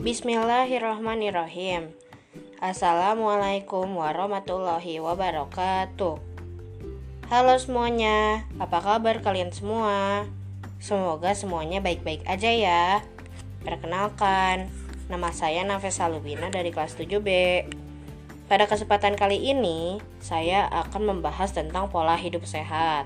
Bismillahirrahmanirrahim. Assalamualaikum warahmatullahi wabarakatuh. Halo semuanya, apa kabar kalian semua? Semoga semuanya baik-baik aja ya. Perkenalkan, nama saya Nafesa Lubina dari kelas 7B. Pada kesempatan kali ini, saya akan membahas tentang pola hidup sehat.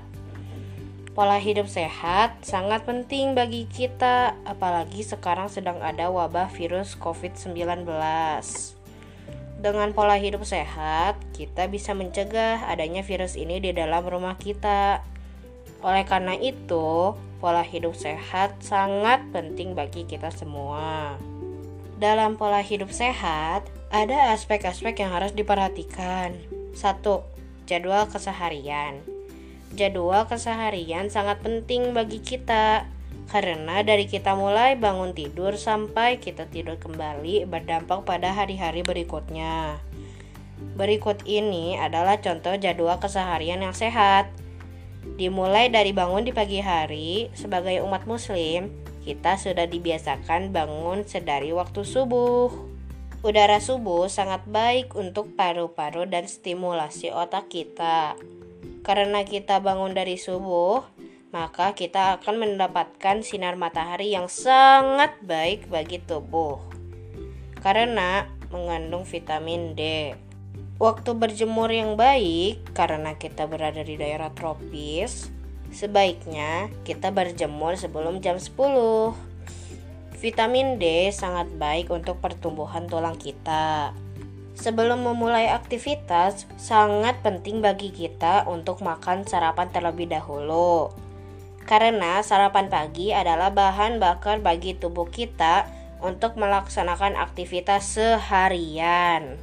Pola hidup sehat sangat penting bagi kita, apalagi sekarang sedang ada wabah virus COVID-19. Dengan pola hidup sehat, kita bisa mencegah adanya virus ini di dalam rumah kita. Oleh karena itu, pola hidup sehat sangat penting bagi kita semua. Dalam pola hidup sehat, ada aspek-aspek yang harus diperhatikan. Satu, Jadwal keseharian. Jadwal keseharian sangat penting bagi kita karena dari kita mulai bangun tidur sampai kita tidur kembali berdampak pada hari-hari berikutnya. Berikut ini adalah contoh jadwal keseharian yang sehat. Dimulai dari bangun di pagi hari, sebagai umat muslim, kita sudah dibiasakan bangun sedari waktu subuh. Udara subuh sangat baik untuk paru-paru dan stimulasi otak kita. Karena kita bangun dari subuh, maka kita akan mendapatkan sinar matahari yang sangat baik bagi tubuh. Karena mengandung vitamin D. Waktu berjemur yang baik karena kita berada di daerah tropis, sebaiknya kita berjemur sebelum jam 10. Vitamin D sangat baik untuk pertumbuhan tulang kita. Sebelum memulai aktivitas, sangat penting bagi kita untuk makan sarapan terlebih dahulu. Karena sarapan pagi adalah bahan bakar bagi tubuh kita untuk melaksanakan aktivitas seharian.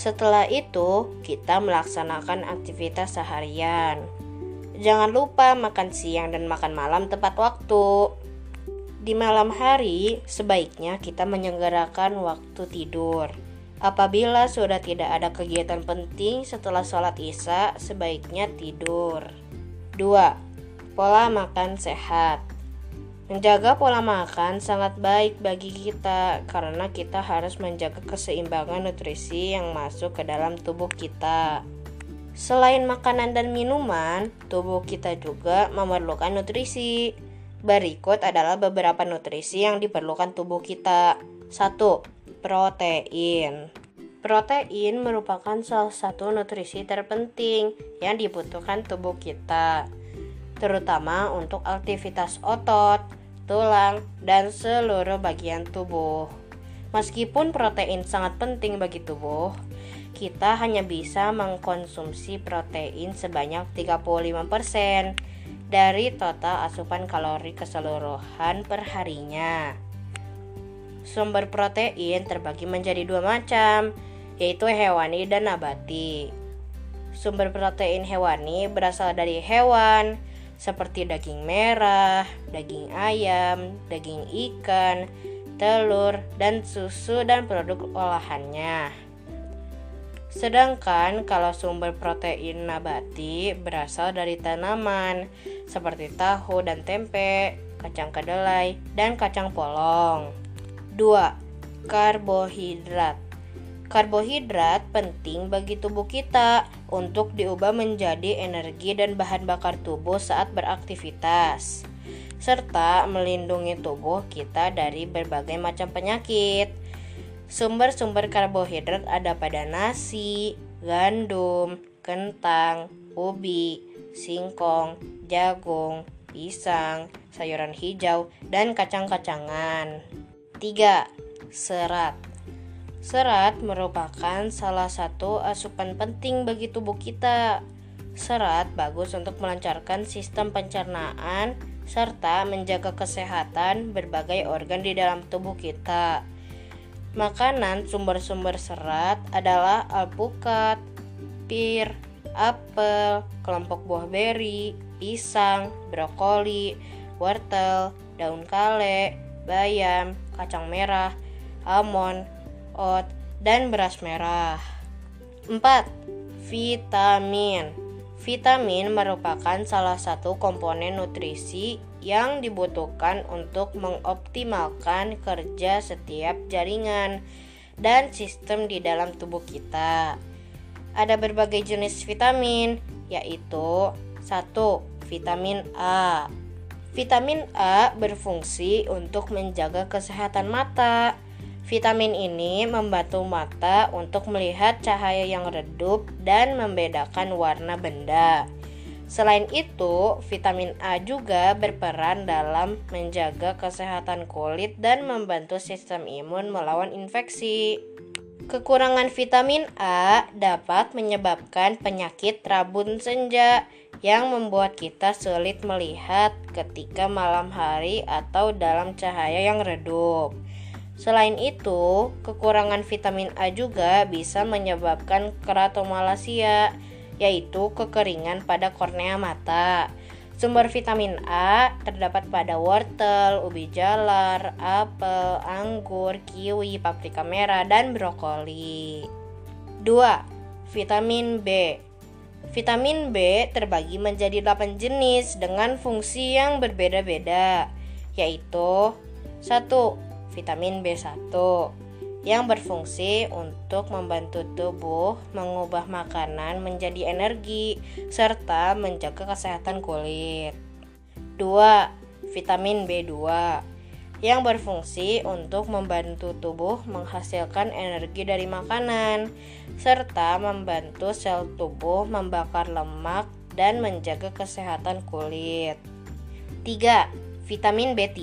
Setelah itu, kita melaksanakan aktivitas seharian. Jangan lupa makan siang dan makan malam tepat waktu. Di malam hari, sebaiknya kita menyegerakan waktu tidur Apabila sudah tidak ada kegiatan penting setelah sholat isya, sebaiknya tidur. 2. Pola makan sehat Menjaga pola makan sangat baik bagi kita karena kita harus menjaga keseimbangan nutrisi yang masuk ke dalam tubuh kita. Selain makanan dan minuman, tubuh kita juga memerlukan nutrisi. Berikut adalah beberapa nutrisi yang diperlukan tubuh kita. 1 protein. Protein merupakan salah satu nutrisi terpenting yang dibutuhkan tubuh kita, terutama untuk aktivitas otot, tulang, dan seluruh bagian tubuh. Meskipun protein sangat penting bagi tubuh, kita hanya bisa mengkonsumsi protein sebanyak 35% dari total asupan kalori keseluruhan perharinya. Sumber protein terbagi menjadi dua macam, yaitu hewani dan nabati. Sumber protein hewani berasal dari hewan seperti daging merah, daging ayam, daging ikan, telur, dan susu dan produk olahannya. Sedangkan kalau sumber protein nabati berasal dari tanaman seperti tahu dan tempe, kacang kedelai, dan kacang polong. 2. Karbohidrat Karbohidrat penting bagi tubuh kita untuk diubah menjadi energi dan bahan bakar tubuh saat beraktivitas, serta melindungi tubuh kita dari berbagai macam penyakit. Sumber-sumber karbohidrat ada pada nasi, gandum, kentang, ubi, singkong, jagung, pisang, sayuran hijau, dan kacang-kacangan. 3. Serat Serat merupakan salah satu asupan penting bagi tubuh kita. Serat bagus untuk melancarkan sistem pencernaan serta menjaga kesehatan berbagai organ di dalam tubuh kita. Makanan sumber-sumber serat adalah alpukat, pir, apel, kelompok buah beri, pisang, brokoli, wortel, daun kale, bayam, kacang merah, almond, oat, dan beras merah. 4. Vitamin Vitamin merupakan salah satu komponen nutrisi yang dibutuhkan untuk mengoptimalkan kerja setiap jaringan dan sistem di dalam tubuh kita. Ada berbagai jenis vitamin, yaitu satu Vitamin A. Vitamin A berfungsi untuk menjaga kesehatan mata. Vitamin ini membantu mata untuk melihat cahaya yang redup dan membedakan warna benda. Selain itu, vitamin A juga berperan dalam menjaga kesehatan kulit dan membantu sistem imun melawan infeksi. Kekurangan vitamin A dapat menyebabkan penyakit rabun senja yang membuat kita sulit melihat ketika malam hari atau dalam cahaya yang redup. Selain itu, kekurangan vitamin A juga bisa menyebabkan keratomalasia, yaitu kekeringan pada kornea mata. Sumber vitamin A terdapat pada wortel, ubi jalar, apel, anggur, kiwi, paprika merah, dan brokoli. 2. Vitamin B Vitamin B terbagi menjadi 8 jenis dengan fungsi yang berbeda-beda, yaitu 1. Vitamin B1 yang berfungsi untuk membantu tubuh mengubah makanan menjadi energi serta menjaga kesehatan kulit. 2. Vitamin B2 yang berfungsi untuk membantu tubuh menghasilkan energi dari makanan serta membantu sel tubuh membakar lemak dan menjaga kesehatan kulit. 3. Vitamin B3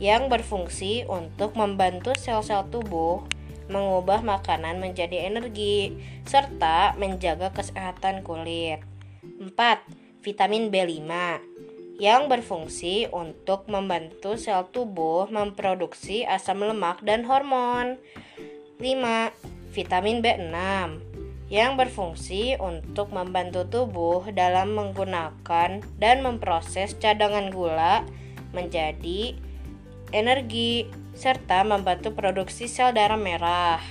yang berfungsi untuk membantu sel-sel tubuh mengubah makanan menjadi energi serta menjaga kesehatan kulit. 4. Vitamin B5 yang berfungsi untuk membantu sel tubuh memproduksi asam lemak dan hormon. 5. Vitamin B6 yang berfungsi untuk membantu tubuh dalam menggunakan dan memproses cadangan gula menjadi energi, serta membantu produksi sel darah merah.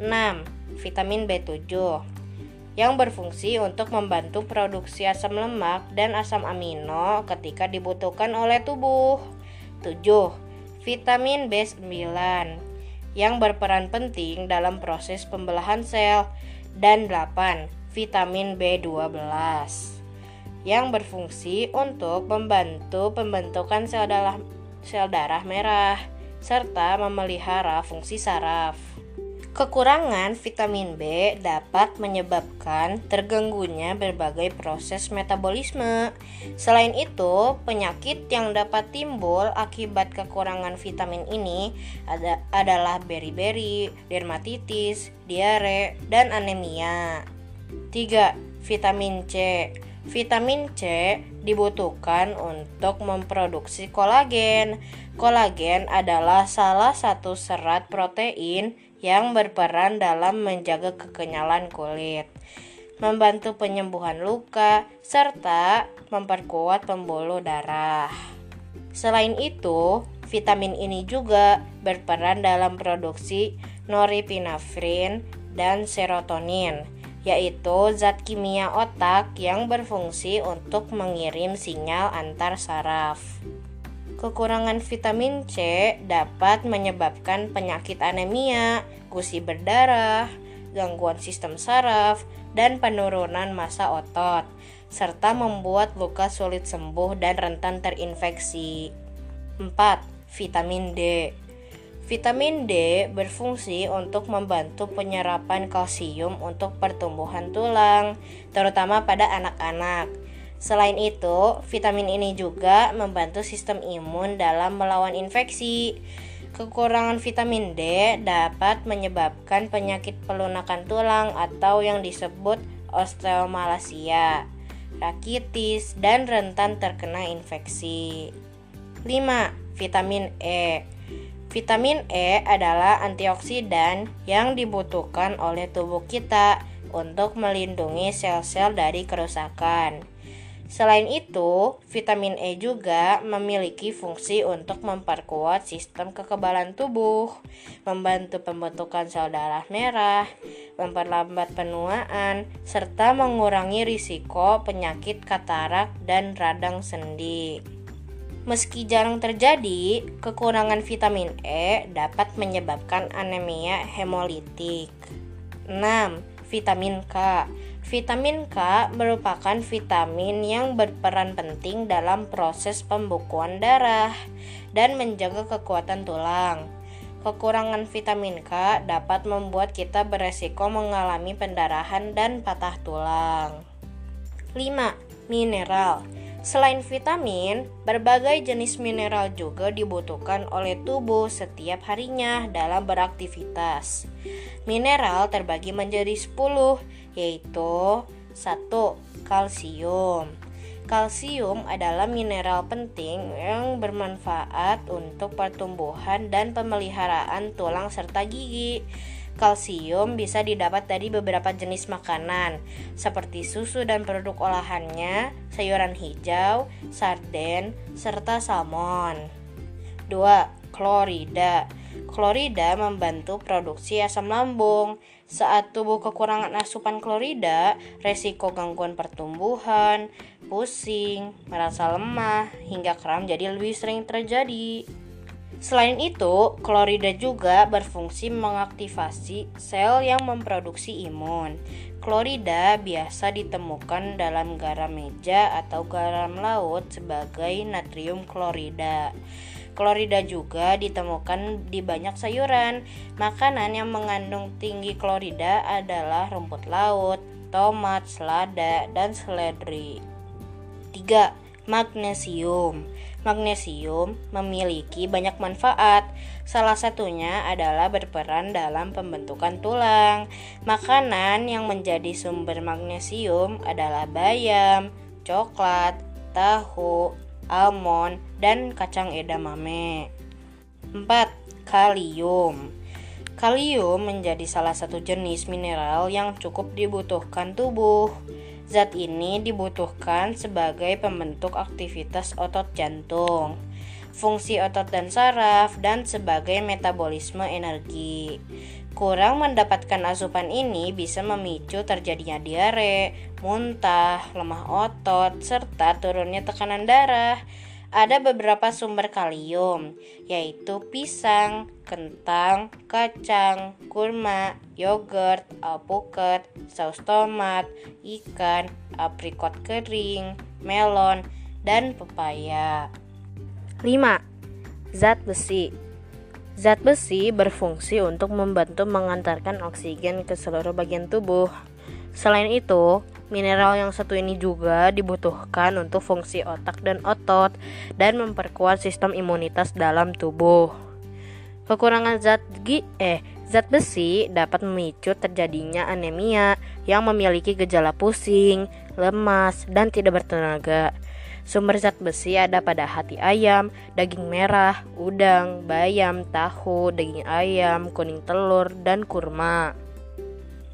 6. Vitamin B7 yang berfungsi untuk membantu produksi asam lemak dan asam amino ketika dibutuhkan oleh tubuh. 7. Vitamin B9 yang berperan penting dalam proses pembelahan sel dan 8. Vitamin B12 yang berfungsi untuk membantu pembentukan sel darah sel darah merah, serta memelihara fungsi saraf. Kekurangan vitamin B dapat menyebabkan terganggunya berbagai proses metabolisme. Selain itu, penyakit yang dapat timbul akibat kekurangan vitamin ini ada, adalah beriberi, dermatitis, diare, dan anemia. 3. Vitamin C Vitamin C dibutuhkan untuk memproduksi kolagen. Kolagen adalah salah satu serat protein yang berperan dalam menjaga kekenyalan kulit, membantu penyembuhan luka, serta memperkuat pembuluh darah. Selain itu, vitamin ini juga berperan dalam produksi norepinefrin dan serotonin yaitu zat kimia otak yang berfungsi untuk mengirim sinyal antar saraf. Kekurangan vitamin C dapat menyebabkan penyakit anemia, gusi berdarah, gangguan sistem saraf, dan penurunan massa otot, serta membuat luka sulit sembuh dan rentan terinfeksi. 4. Vitamin D Vitamin D berfungsi untuk membantu penyerapan kalsium untuk pertumbuhan tulang, terutama pada anak-anak. Selain itu, vitamin ini juga membantu sistem imun dalam melawan infeksi. Kekurangan vitamin D dapat menyebabkan penyakit pelunakan tulang atau yang disebut osteomalacia, rakitis, dan rentan terkena infeksi. 5. Vitamin E Vitamin E adalah antioksidan yang dibutuhkan oleh tubuh kita untuk melindungi sel-sel dari kerusakan. Selain itu, vitamin E juga memiliki fungsi untuk memperkuat sistem kekebalan tubuh, membantu pembentukan sel darah merah, memperlambat penuaan, serta mengurangi risiko penyakit katarak dan radang sendi. Meski jarang terjadi, kekurangan vitamin E dapat menyebabkan anemia hemolitik. 6. Vitamin K Vitamin K merupakan vitamin yang berperan penting dalam proses pembukuan darah dan menjaga kekuatan tulang. Kekurangan vitamin K dapat membuat kita beresiko mengalami pendarahan dan patah tulang. 5. Mineral Selain vitamin, berbagai jenis mineral juga dibutuhkan oleh tubuh setiap harinya dalam beraktivitas. Mineral terbagi menjadi 10 yaitu satu kalsium. Kalsium adalah mineral penting yang bermanfaat untuk pertumbuhan dan pemeliharaan tulang serta gigi. Kalsium bisa didapat dari beberapa jenis makanan, seperti susu dan produk olahannya, sayuran hijau, sarden, serta salmon. 2. Klorida Klorida membantu produksi asam lambung. Saat tubuh kekurangan asupan klorida, resiko gangguan pertumbuhan, pusing, merasa lemah, hingga kram jadi lebih sering terjadi. Selain itu, klorida juga berfungsi mengaktifasi sel yang memproduksi imun. Klorida biasa ditemukan dalam garam meja atau garam laut sebagai natrium klorida. Klorida juga ditemukan di banyak sayuran. Makanan yang mengandung tinggi klorida adalah rumput laut, tomat, selada, dan seledri. 3. Magnesium. Magnesium memiliki banyak manfaat. Salah satunya adalah berperan dalam pembentukan tulang. Makanan yang menjadi sumber magnesium adalah bayam, coklat, tahu, almond, dan kacang edamame. 4. Kalium Kalium menjadi salah satu jenis mineral yang cukup dibutuhkan tubuh. Zat ini dibutuhkan sebagai pembentuk aktivitas otot jantung, fungsi otot dan saraf, dan sebagai metabolisme energi. Kurang mendapatkan asupan ini bisa memicu terjadinya diare, muntah, lemah otot, serta turunnya tekanan darah. Ada beberapa sumber kalium, yaitu pisang, kentang, kacang, kurma, yogurt, alpukat, saus tomat, ikan, aprikot kering, melon, dan pepaya. 5. Zat besi Zat besi berfungsi untuk membantu mengantarkan oksigen ke seluruh bagian tubuh. Selain itu, mineral yang satu ini juga dibutuhkan untuk fungsi otak dan otot dan memperkuat sistem imunitas dalam tubuh. Kekurangan zat gi eh zat besi dapat memicu terjadinya anemia yang memiliki gejala pusing, lemas, dan tidak bertenaga. Sumber zat besi ada pada hati ayam, daging merah, udang, bayam, tahu, daging ayam, kuning telur, dan kurma.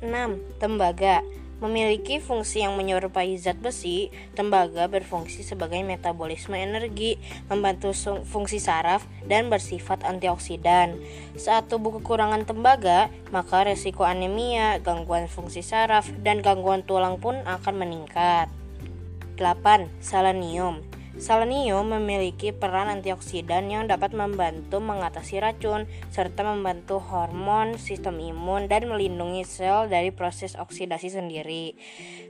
6. Tembaga memiliki fungsi yang menyerupai zat besi, tembaga berfungsi sebagai metabolisme energi, membantu fungsi saraf, dan bersifat antioksidan. Saat tubuh kekurangan tembaga, maka resiko anemia, gangguan fungsi saraf, dan gangguan tulang pun akan meningkat. 8. Selenium Selenium memiliki peran antioksidan yang dapat membantu mengatasi racun serta membantu hormon, sistem imun, dan melindungi sel dari proses oksidasi sendiri.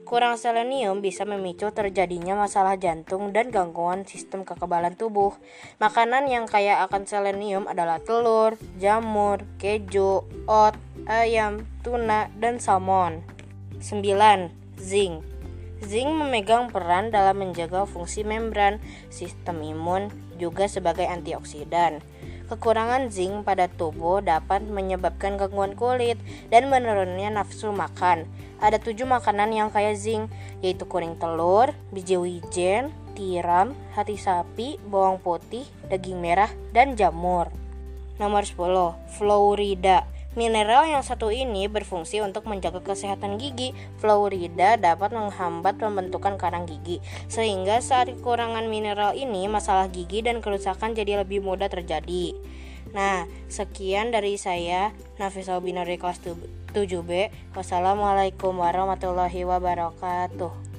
Kurang selenium bisa memicu terjadinya masalah jantung dan gangguan sistem kekebalan tubuh. Makanan yang kaya akan selenium adalah telur, jamur, keju, oat, ayam, tuna, dan salmon. 9. Zinc Zinc memegang peran dalam menjaga fungsi membran sistem imun juga sebagai antioksidan. Kekurangan zinc pada tubuh dapat menyebabkan gangguan kulit dan menurunnya nafsu makan. Ada tujuh makanan yang kaya zinc, yaitu kuning telur, biji wijen, tiram, hati sapi, bawang putih, daging merah, dan jamur. Nomor 10. Florida Mineral yang satu ini berfungsi untuk menjaga kesehatan gigi. Fluorida dapat menghambat pembentukan karang gigi, sehingga saat kekurangan mineral ini, masalah gigi dan kerusakan jadi lebih mudah terjadi. Nah, sekian dari saya, Nafisa Binari kelas 7B. Wassalamualaikum warahmatullahi wabarakatuh.